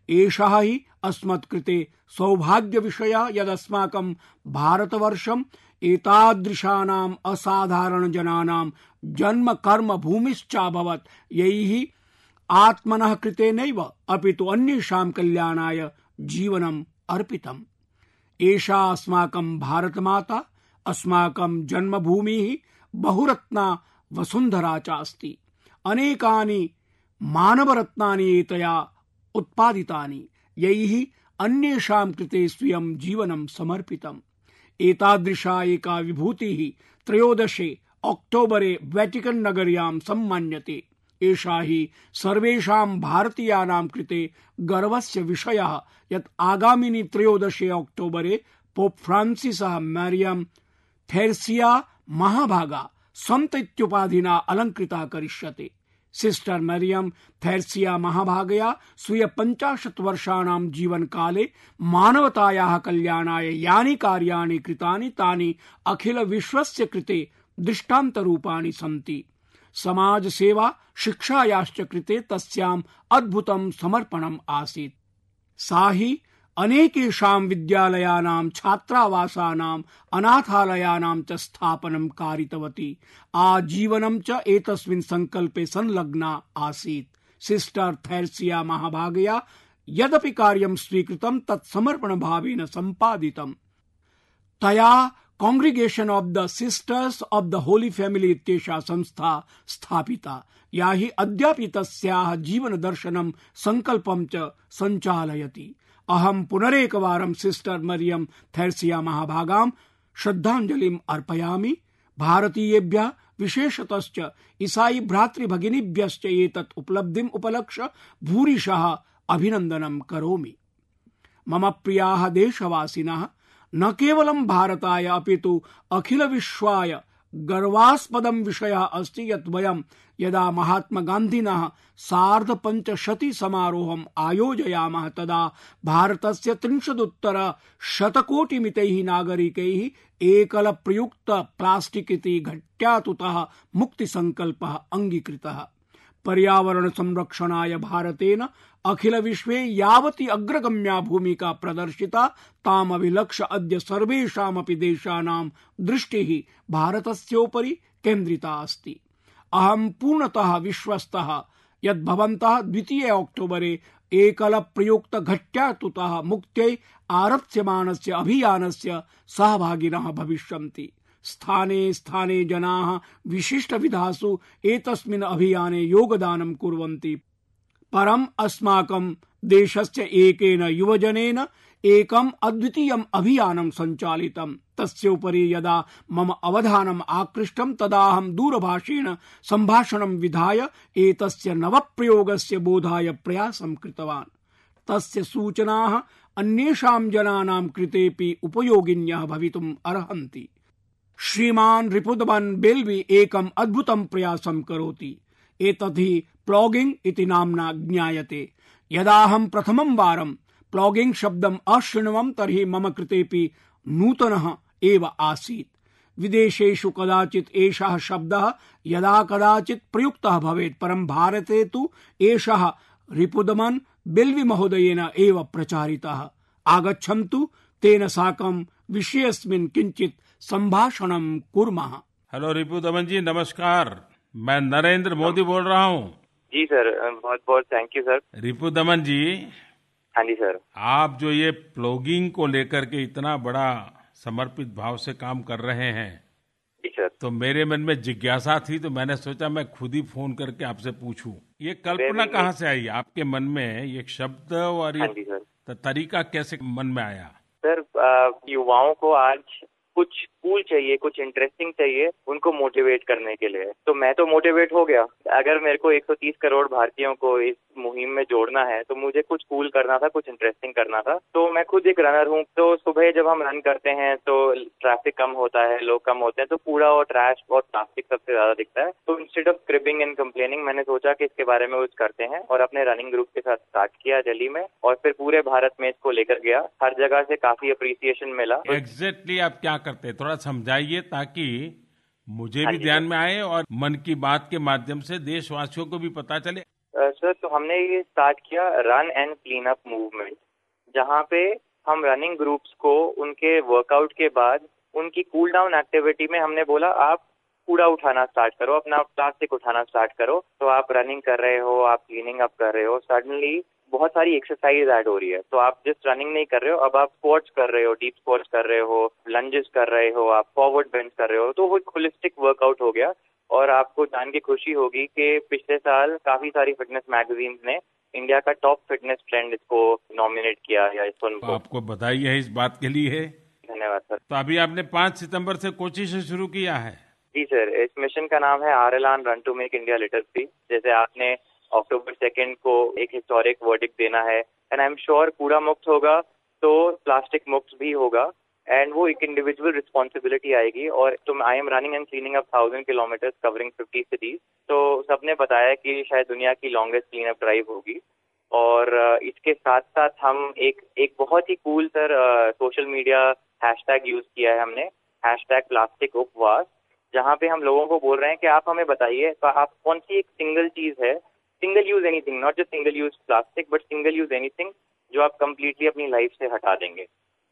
एषः हि अस्मत्कृते सौभाग्यविषयः यदस्माकं भारतवर्षम् एतादृशानाम् असाधारणजनानां जन्म कर्म भूमिश्चाभवत् यैः आत्मनः कृतेनैव अपि तु अन्येषां कल्याणाय जीवनम् अर्पितम्। एषा अस्माकं भारतमाता, अस्माकं जन्मभूमिः बहुरत्ना वसुन्धरा च अस्ति अनेकानि मानवरत्नानि एतया उत्पादितानि, यैः अन्येषां कृते स्वीयं जीवनं समर्पितम्। एतादृशा एका विभूतिः त्रयोदशे अक्टोबरे वेटिकन् नगर्यां सम्मान्यते। एषा हि सर्वेषां भारतीयानां कृते गर्वस्य विषयः। यत् आगामिनि त्रयोदशे अक्टोबरे पोप् फ्रांसिसः मैरियम् थेर्सिया महाभागा सन्त अलङ्कृता करिष्यते। सिस्टर मरियम थैर्सिया महाभागया स्वीय पञ्चाशत् वर्षाणां जीवनकाले मानवतायाः कल्याणाय यानि कार्याणि कृतानि तानि अखिल विश्वस्य कृते दृष्टान्तरूपाणि सन्ति। समाज सेवा शिक्षायाश्च कृते तस्याम् अद्भुतं समर्पणम् आसीत्। सा हि अनेकेषां विद्यालयानां छात्रावासानाम् अनाथालयानां च स्थापनं कारितवती। आजीवनं च एतस्मिन् सङ्कल्पे संलग्ना आसीत्। सिस्टर थैर्सिया महाभागया यदपि कार्यं स्वीकृतं तत् समर्पणभावेन सम्पादितम्। तया congregation of the sisters of the holy family इत्येषा संस्था स्थापिता या हि अद्यापि तस्याः जीवनदर्शनं सङ्कल्पं च सञ्चालयति अहं पुनरेकवारं सिस्टर मरियम थैर्सिया महाभागां श्रद्धाञ्जलिम् अर्पयामि भारतीयेभ्यः विशेषतश्च ईसाई भ्रातृभगिनीभ्यश्च एतत् उपलब्धिम् उपलक्ष्य भूरिशः अभिनन्दनं करोमि मम प्रियाः देशवासिनः न केवलं भारताय, अपि तु अखिलविश्वाय गर्वास्पदं विषयः अस्ति यत् वयं यदा महात्मा गान्धिनः सार्ध पञ्चशति समारोहम् आयोजयामः, तदा भारतस्य त्रिंशदुत्तर शतकोटिमितैः नागरिकैः एकलप्रयुक्त प्लास्टिक् इति घट्यातुतः मुक्तिसङ्कल्पः अङ्गीकृतः। पर्यावरण संरक्षणाय भारतेन अखिल विश्वे यावती अग्रगम्या भूमिका प्रदर्शिता तामभिलक्ष्य अद्य सर्वेषामपि देशानां दृष्टिः भारतस्योपरि केन्द्रिता अस्ति। अहं पूर्णतः विश्वस्तः। यत् भवन्तः द्वितीय अक्टोबरे एकल प्रयुक्त घट्यातुतः मुक्त्यै आरप्स्यमानस्य अभियानस्य सहभागिनः भविष्यन्ति। स्थाने स्थाने जनाः विशिष्टविधासु एतस्मिन् अभियाने योगदानं कुर्वन्ति। परम् अस्माकं देशस्य एकेन युवजनेन एकम् अद्वितीयम् अभियानं सञ्चालितम् तस्योपरि यदा मम अवधानम् आकृष्टम् तदाहं दूरभाषेण सम्भाषणं विधाय एतस्य नवप्रयोगस्य बोधाय प्रयासं कृतवान्। तस्य सूचनाः अन्येषां जनानां कृतेऽपि उपयोगिन्यः भवितुम् अर्हन्ति। श्रीमान् रिपुदमन् बेल्वी एकम् अद्भुतं प्रयासं करोति। एतद् हि प्लॉगिंग इति नाम्ना ज्ञायते। यदाहं प्रथमं वारं प्लॉगिंग शब्दम् अशृण्वं तर्हि मम कृतेऽपि नूतनः एव आसीत्। विदेशेषु कदाचित् एषः शब्दः यदा कदाचित् प्रयुक्तः भवेत्, परं भारते तु एषः रिपुदमन् बिल्वि महोदयेन एव प्रचारितः। आगच्छन्तु, तेन साकं विषयस्मिन् किञ्चित् संभाषणं कुर्मः। हेलो रिपुदमन जी नमस्कार। मैं नरेंद्र मोदी बोल रहा हूँ। जी सर बहुत बहुत थैंक यू सर रिपु दमन जी हाँ जी सर आप जो ये प्लॉगिंग को लेकर के इतना बड़ा समर्पित भाव से काम कर रहे हैं जी सर तो मेरे मन में जिज्ञासा थी तो मैंने सोचा मैं खुद ही फ़ोन करके आपसे पूछूँ। ये कल्पना कहाँ से आई? आपके मन में ये शब्द और हाँ ये जी सर त- तरीका कैसे मन में आया? सर युवाओं को आज कुछ कूल चाहिए, कुछ इंटरेस्टिंग चाहिए, उनको मोटिवेट करने के लिए। तो मैं तो मोटिवेट हो गया। अगर मेरे को 130 करोड़ भारतीयों को इस मुहिम में जोड़ना है तो मुझे कुछ कूल करना था, कुछ इंटरेस्टिंग करना था। तो मैं खुद एक रनर हूँ। तो सुबह जब हम रन करते हैं तो ट्रैफ़िक कम होता है, लोग कम होते हैं तो कूड़ा और ट्रैश और प्लास्टिक सबसे ज़्यादा दिखता है। तो instead of cribbing and complaining मैंने सोचा कि इसके बारे में कुछ करते हैं और अपने रनिंग ग्रुप के साथ स्टार्ट किया दिल्ली में और फिर पूरे भारत में इसको लेकर गया। हर जगह से काफ़ी अप्रिसिएशन मिला। एग्जैक्टली आप क्या करते? हैं थोड़ा समझाइए ताकि मुझे हाँ भी ध्यान में आए और मन की बात के माध्यम से देशवासियों को भी पता चले। सर तो हमने ये स्टार्ट किया run and clean up movement जहाँ पे हम रनिंग ग्रुप्स को उनके वर्कआउट के बाद उनकी कूल डाउन एक्टिविटी में हमने बोला आप कूड़ा उठाना स्टार्ट करो अपना प्लास्टिक उठाना स्टार्ट करो। तो आप रनिंग कर रहे हो आप क्लीनिंग अप कर रहे हो सडनली बहुत सारी एक्सरसाइज ऐड हो रही है। तो आप जस्ट रनिंग नहीं कर रहे हो अब आप स्क्वाट्स कर रहे हो डीप स्क्वाट्स कर रहे हो लंजेस कर रहे हो आप फॉरवर्ड बेंच कर रहे हो तो वो एक होलिस्टिक वर्कआउट हो गया। और आपको जान के खुशी होगी कि पिछले साल काफ़ी सारी फिटनेस मैगजीन्स ने इंडिया का टॉप फिटनेस ट्रेंड इसको नॉमिनेट किया या इसको तो आपको बधाई है इस बात के लिए। धन्यवाद सर तो अभी आपने पाँच सितंबर से कोची से शुरू किया है। जी सर इस मिशन का नाम है आर एल आन run to make India litter free जैसे आपने अक्टूबर सेकेंड को एक हिस्टोरिक वर्डिक देना है। एंड आई एम श्योर कूड़ा मुक्त होगा तो प्लास्टिक मुक्त भी होगा। एंड वो एक इंडिविजुअल रिस्पॉन्सिबिलिटी आएगी और तो I am running and cleaning up thousand kilometres covering fifty cities तो सबने बताया कि शायद दुनिया की लॉन्गेस्ट क्लीन अप ड्राइव होगी। और इसके साथ साथ हम एक एक बहुत ही कूल सर सोशल मीडिया हैशटैग यूज़ किया है हमने। हैशटैग प्लास्टिक उपवास, जहाँ पे हम लोगों को बोल रहे हैं कि आप हमें बताइए तो आप कौन सी एक सिंगल चीज़ है single use anything not just single use plastic but single use anything जो आप कंप्लीटली अपनी लाइफ से हटा देंगे।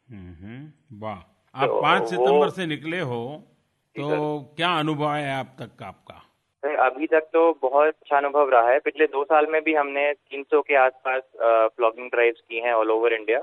हम्म, वाह। आप तो पाँच सितंबर से निकले हो तो क्या अनुभव है आप तक का आपका? अभी तक तो बहुत अच्छा अनुभव रहा है। पिछले दो साल में भी हमने 300 के आसपास ब्लॉगिंग ड्राइव्स की हैं ऑल ओवर इंडिया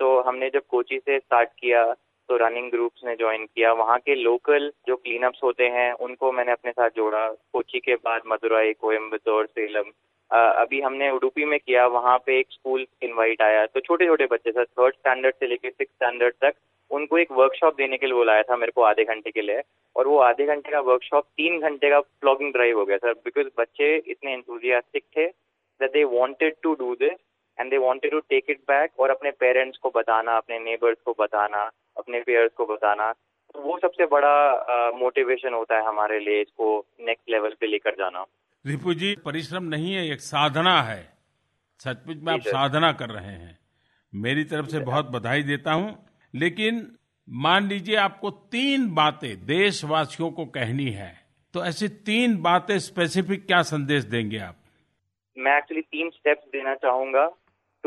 तो हमने जब कोची से स्टार्ट किया तो रनिंग ग्रुप्स ने ज्वाइन किया। वहाँ के लोकल जो क्लीन अप्स होते हैं, उनको मैंने अपने साथ जोड़ा। कोची के बाद मदुरई कोयम्बतौर सेलम। अभी हमने उडुपी में किया। वहाँ पे एक स्कूल इनवाइट आया। तो छोटे छोटे बच्चे सर थर्ड स्टैंडर्ड से लेकर सिक्स स्टैंडर्ड तक, उनको एक वर्कशॉप देने के लिए बुलाया था मेरे को आधे घंटे के लिए। और वो आधे घंटे का वर्कशॉप तीन घंटे का प्लॉगिंग ड्राइव हो गया सर बिकॉज़ बच्चे इतने एंथुजियास्टिक थे that they wanted to do this and they wanted to take it back और अपने पेरेंट्स को बताना अपने नेबर्स को बताना अपने पेयर्स को बताना। तो वो सबसे बड़ा मोटिवेशन होता है हमारे लिए इसको नेक्स्ट लेवल पे लेकर जाना। रिपू जी परिश्रम नहीं है एक साधना है। सचमुच में आप साधना कर रहे हैं। मेरी तरफ़ से बहुत बधाई देता हूँ। लेकिन मान लीजिए आपको तीन बातें देशवासियों को कहनी है तो ऐसी तीन बातें स्पेसिफिक क्या संदेश देंगे आप? मैं एक्चुअली तीन स्टेप्स देना चाहूँगा।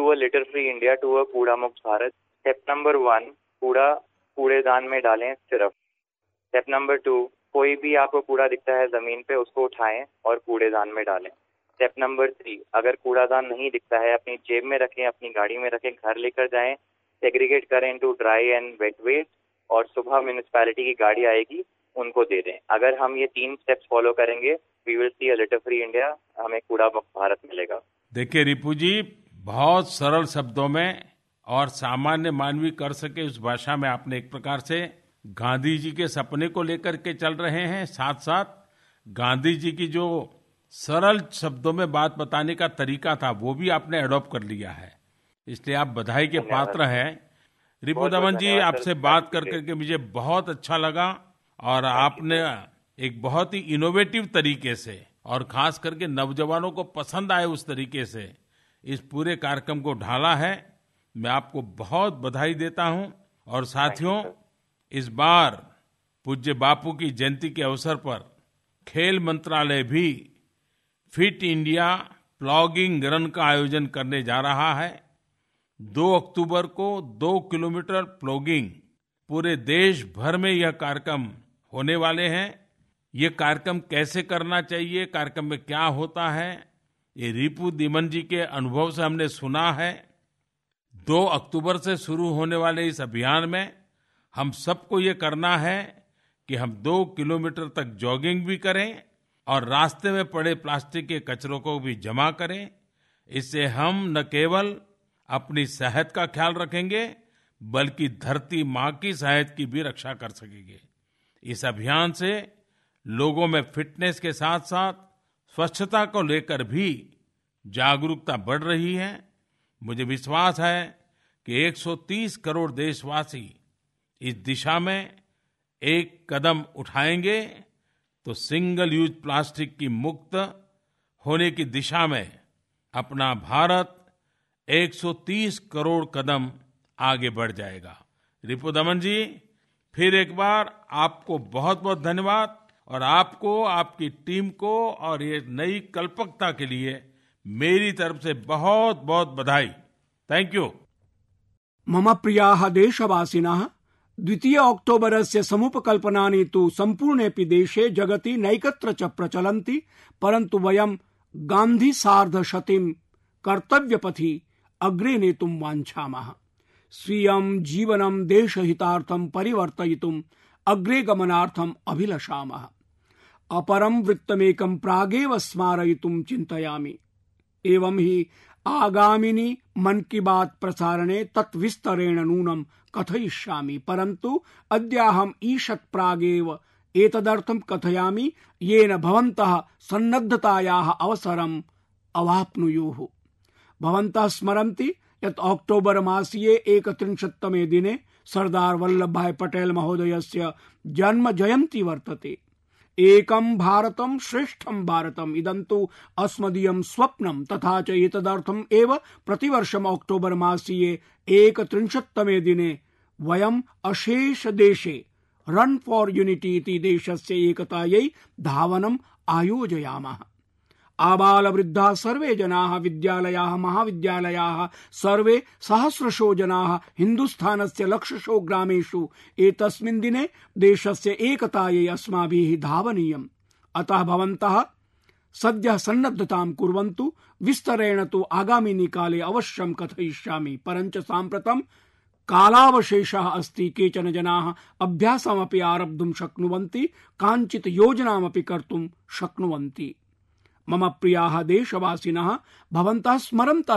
To a litter free India to a कूड़ा मुक्त भारत स्टेप नंबर वन कूड़ा कूड़ेदान में डालें सिर्फ़ स्टेप नंबर टू कोई भी आपको कूड़ा दिखता है ज़मीन पे उसको उठाएँ और कूड़ेदान में डालें स्टेप नंबर थ्री अगर कूड़ादान नहीं दिखता है अपनी जेब में रखें अपनी गाड़ी में रखें घर लेकर जाएँ सेग्रीगेट करें to dry and wet waste और सुबह म्यूनिसपैलिटी की गाड़ी आएगी उनको दे दें अगर हम ये तीन स्टेप्स फॉलो करेंगे we will see a litter free India हमें कूड़ा मुक्त भारत मिलेगा देखिए रिपू जी बहुत सरल शब्दों में और सामान्य मानवी कर सके उस भाषा में आपने एक प्रकार से गांधी जी के सपने को लेकर के चल रहे हैं। साथ साथ गांधी जी की जो सरल शब्दों में बात बताने का तरीका था वो भी आपने अडॉप्ट कर लिया है। इसलिए आप बधाई के पात्र हैं। रिपु दमन जी आपसे बात कर करके मुझे बहुत अच्छा लगा और आपने एक बहुत ही इनोवेटिव तरीके से और खास करके नौजवानों को पसंद आए उस तरीके से इस पूरे कार्यक्रम को ढाला है। मैं आपको बहुत बधाई देता हूँ और साथियों इस बार पूज्य बापू की जयंती के अवसर पर खेल मंत्रालय भी फिट इंडिया प्लॉगिंग रन का आयोजन करने जा रहा है। दो अक्टूबर को दो किलोमीटर प्लॉगिंग पूरे देश भर में यह कार्यक्रम होने वाले हैं। ये कार्यक्रम कैसे करना चाहिए कार्यक्रम में क्या होता है ये रिपु दीमन जी के अनुभव से हमने सुना है। दो अक्टूबर से शुरू होने वाले इस अभियान में हम सबको ये करना है कि हम दो किलोमीटर तक जॉगिंग भी करें और रास्ते में पड़े प्लास्टिक के कचरों को भी जमा करें। इससे हम न केवल अपनी सेहत का ख्याल रखेंगे, बल्कि धरती माँ की सेहत की भी रक्षा कर सकेंगे। इस अभियान से लोगों में फिटनेस के साथ साथ स्वच्छता को लेकर भी जागरूकता बढ़ रही है। मुझे विश्वास है कि 130 करोड़ देशवासी इस दिशा में एक कदम उठाएँगे तो सिंगल यूज़ प्लास्टिक की मुक्त होने की दिशा में अपना भारत 130 करोड़ कदम आगे बढ़ जाएगा। रिपु दमन जी, फिर एक बार आपको बहुत बहुत धन्यवाद। और आपको, आपकी टीम को और ये नई कल्पकता के लिए मेरी तरफ़ से बहुत बहुत बधाई। थैंक यू मम प्रिया देशवासीन, द्वितीय अक्टोबरस्य समुपकल्पनानि तु सम्पूर्णेऽपि देशे जगति नैकत्र च प्रचलन्ति, परन्तु वयं गान्धी सार्धशतीं कर्तव्यपथि अग्रे नेतुं वाञ्छामः। स्वीयं जीवनं देशहितार्थं परिवर्तयितुम् अग्रे गमनार्थम् अभिलषामः। अपरं वृत्तमेकं प्रागेव स्मारयितुं चिन्तयामि। एवं हि आगामिनि मन की बात प्रसारणे तत् विस्तरेण नूनं कथयिष्यामि, परन्तु अद्याहम् ईषत् प्रागेव एतदर्थं कथयामि, येन भवन्तः सन्नद्धतायाः अवसरम् अवाप्नुयुः। भवन्तः स्मरन्ति यत् अक्टोबर मासीये एकत्रिंशत्तमे दिने सरदार वल्लभ भाई पटेल महोदयस्य जन्म जयन्ती वर्तते। एकं भारतं श्रेष्ठं भारतम्। इदं तु अस्मदीयं स्वप्नं तथा च एतदर्थम् एव प्रतिवर्षम् अक्टोबर मासीये एकत्रिंशत्तमे दिने वयम् अशेष देशे रन फॉर यूनिटी इति देशस्य एकतायै धावनम् आयोजयामः। आबाल वृद्धा सर्वे जनाः विद्यालयाः महाविद्यालयाः सर्वे सहस्रशो जनाः हिन्दुस्थानस्य लक्षशो ग्रामेषु एतस्मिन् दिने देशस्य एकतायै अस्माभिः धावनीयम्। अतः भवन्तः सद्यः सन्नद्धतां कुर्वन्तु, विस्तरेण तु आगामिनि काले अवश्यं कथयिष्यामि। परञ्च साम्प्रतं कालावशेषः अस्ति, केचन जनाः अभ्यासमपि आरब्धुं शक्नुवन्ति, काञ्चित् योजनामपि कर्तुं शक्नुवन्ति। मम प्रियाः देशवासिनः भवन्तः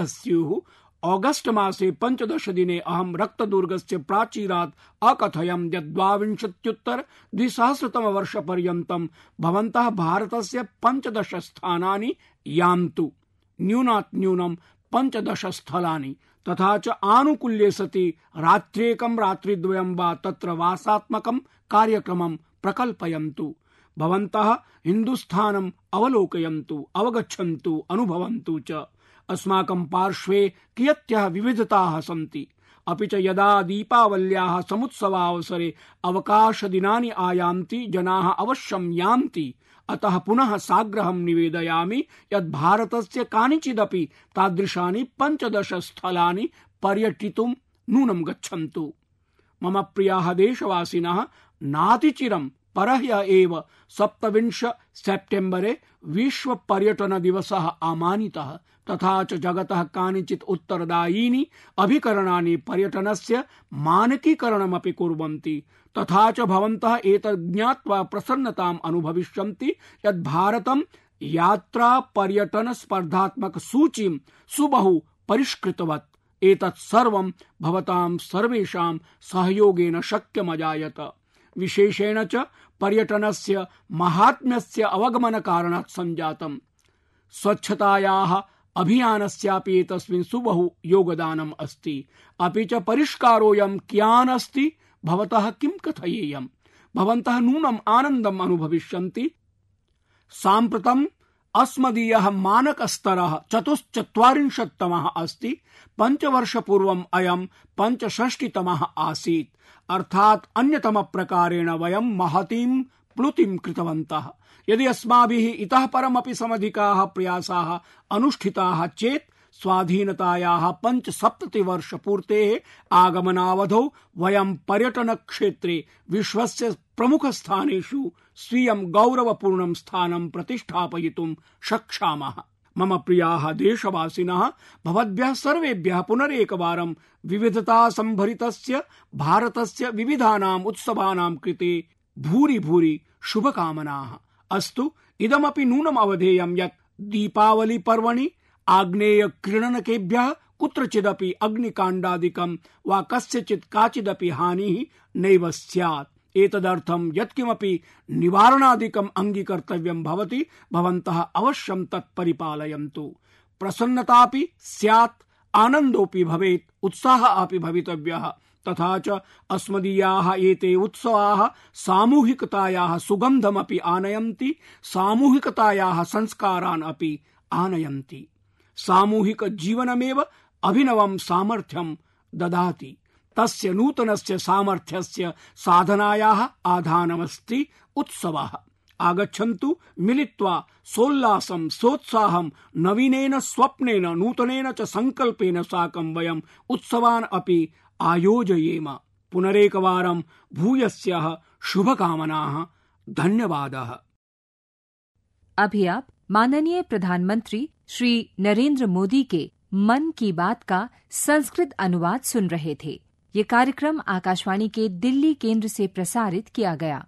स्युः। ऑगस्ट मासे पञ्चदश दिने अहं रक्तदुर्गस्य प्राचीरात् अकथयम् यत् द्वाविंशत्युत्तर द्विसहस्रतम वर्ष पर्यन्तं भवन्तः भारतस्य पञ्चदश स्थानानि यान्तु। न्यूनात् न्यूनं पञ्चदश स्थलानि तथा च आनुकूल्ये सति रात्र्येकं रात्रिद्वयं वा तत्र वासात्मकं कार्यक्रमं प्रकल्पयन्तु। भवन्तः हिन्दुस्थानम् अवलोकयन्तु, अवगच्छन्तु, अनुभवन्तु च। अस्माकं पार्श्वे कियत्यः विविधताः सन्ति। अपि च यदा दीपावल्याः समुत्सवावसरे अवकाशदिनानि आयान्ति, जनाः अवश्यं यान्ति। अतः पुनः साग्रहं निवेदयामि यत् भारतस्य कानिचिदपि तादृशानि पञ्चदश स्थलानि पर्यटितुं नूनं गच्छन्तु। मम प्रियाः देशवासिनः नातिचिरं परह्य एव सप्तविंश सेप्टेम्बरे विश्व पर्यटन दिवसः आमानितः, तथा च जगतः कानिचित् उत्तरदायीनि अभिकरणानि पर्यटनस्य मानकीकरणमपि कुर्वन्ति, तथा च भवन्तः एतत् ज्ञात्वा प्रसन्नताम् अनुभविष्यन्ति यत् भारतं यात्रा पर्यटन स्पर्धात्मक सूचीं सुबहु परिष्कृतवत्। एतत् सर्वं भवतां सर्वेषां सहयोगेन शक्यमजायत। विशेषेण च पर्यटनस्य, महात्म्यस्य अवगमनकारणात् सञ्जातम् स्वच्छतायाः अभियानस्यापि एतस्मिन् सुबहु योगदानम् अस्ति। अपि च परिष्कारोऽयं कियान् अस्ति? भवतः किं कथयेयम्? भवन्तः नूनम् आनन्दम् अनुभविष्यन्ति। साम्प्रतम् अस्मदीयः मानकस्तरः चतुश्चत्वारिंशत्तमः अस्ति। पञ्चवर्षपूर्वम् अयम् पञ्चषष्टितमः आसीत्। अर्थात् अन्यतमप्रकारेण वयं महतीं प्लुतिं कृतवन्तः। यदि अस्माभिः इतः परमपि समधिकाः प्रयासाः अनुष्ठिताः चेत् स्वाधीनतायाः पञ्चसप्ततिवर्षपूर्तेः आगमनावधौ वयं पर्यटनक्षेत्रे विश्वस्य प्रमुखस्थानेषु स्वीयं गौरवपूर्णं स्थानं प्रतिष्ठापयितुं शक्षामः मम प्रियाः देशवासिनः भवद्भ्यः सर्वेभ्यः पुनरेकवारं विविधता सम्भरितस्य भारतस्य विविधानाम् उत्सवानां कृते भूरि भूरि शुभकामनाः। अस्तु, इदमपि नूनम् अवधेयं यत् दीपावली पर्वणि आग्नेय क्रीडनकेभ्यः कुत्रचिदपि अग्निकाण्डादिकं वा कस्यचित् काचिदपि हानिः नैव स्यात्। एतदर्थं यत्किमपि निवारणादिकम् अङ्गीकर्तव्यं भवति, भवन्तः अवश्यं तत् परिपालयन्तु। प्रसन्नतापि स्यात्, आनन्दोऽपि भवेत्, उत्साहः अपि भवितव्यः। तथा च अस्मदीयाः एते उत्सवाः सामूहिकतायाः सुगन्धमपि आनयन्ति, सामूहिकतायाः संस्कारान् अपि आनयन्ति। सामूहिक जीवनमेव अभिनवं सामर्थ्यं ददाति। तस्य नूतनस्य सामर्थ्यस्य साधनायाः आधानमस्ति उत्सवः। आगच्छन्तु, मिलित्वा सोल्लासं, सोत्साहं, नवीनेन स्वप्नेन, नूतनेन च सङ्कल्पेन साकं वयम् उत्सवान् अपि आयोजयेम। पुनरेकवारं भूयस्यः शुभकामनाः। धन्यवादः। अभी आप माननीय प्रधानमंत्री श्री नरेंद्र मोदी के मन की बात का संस्कृत अनुवाद सुन रहे थे। ये कार्यक्रम आकाशवाणी के दिल्ली केंद्र से प्रसारित किया गया।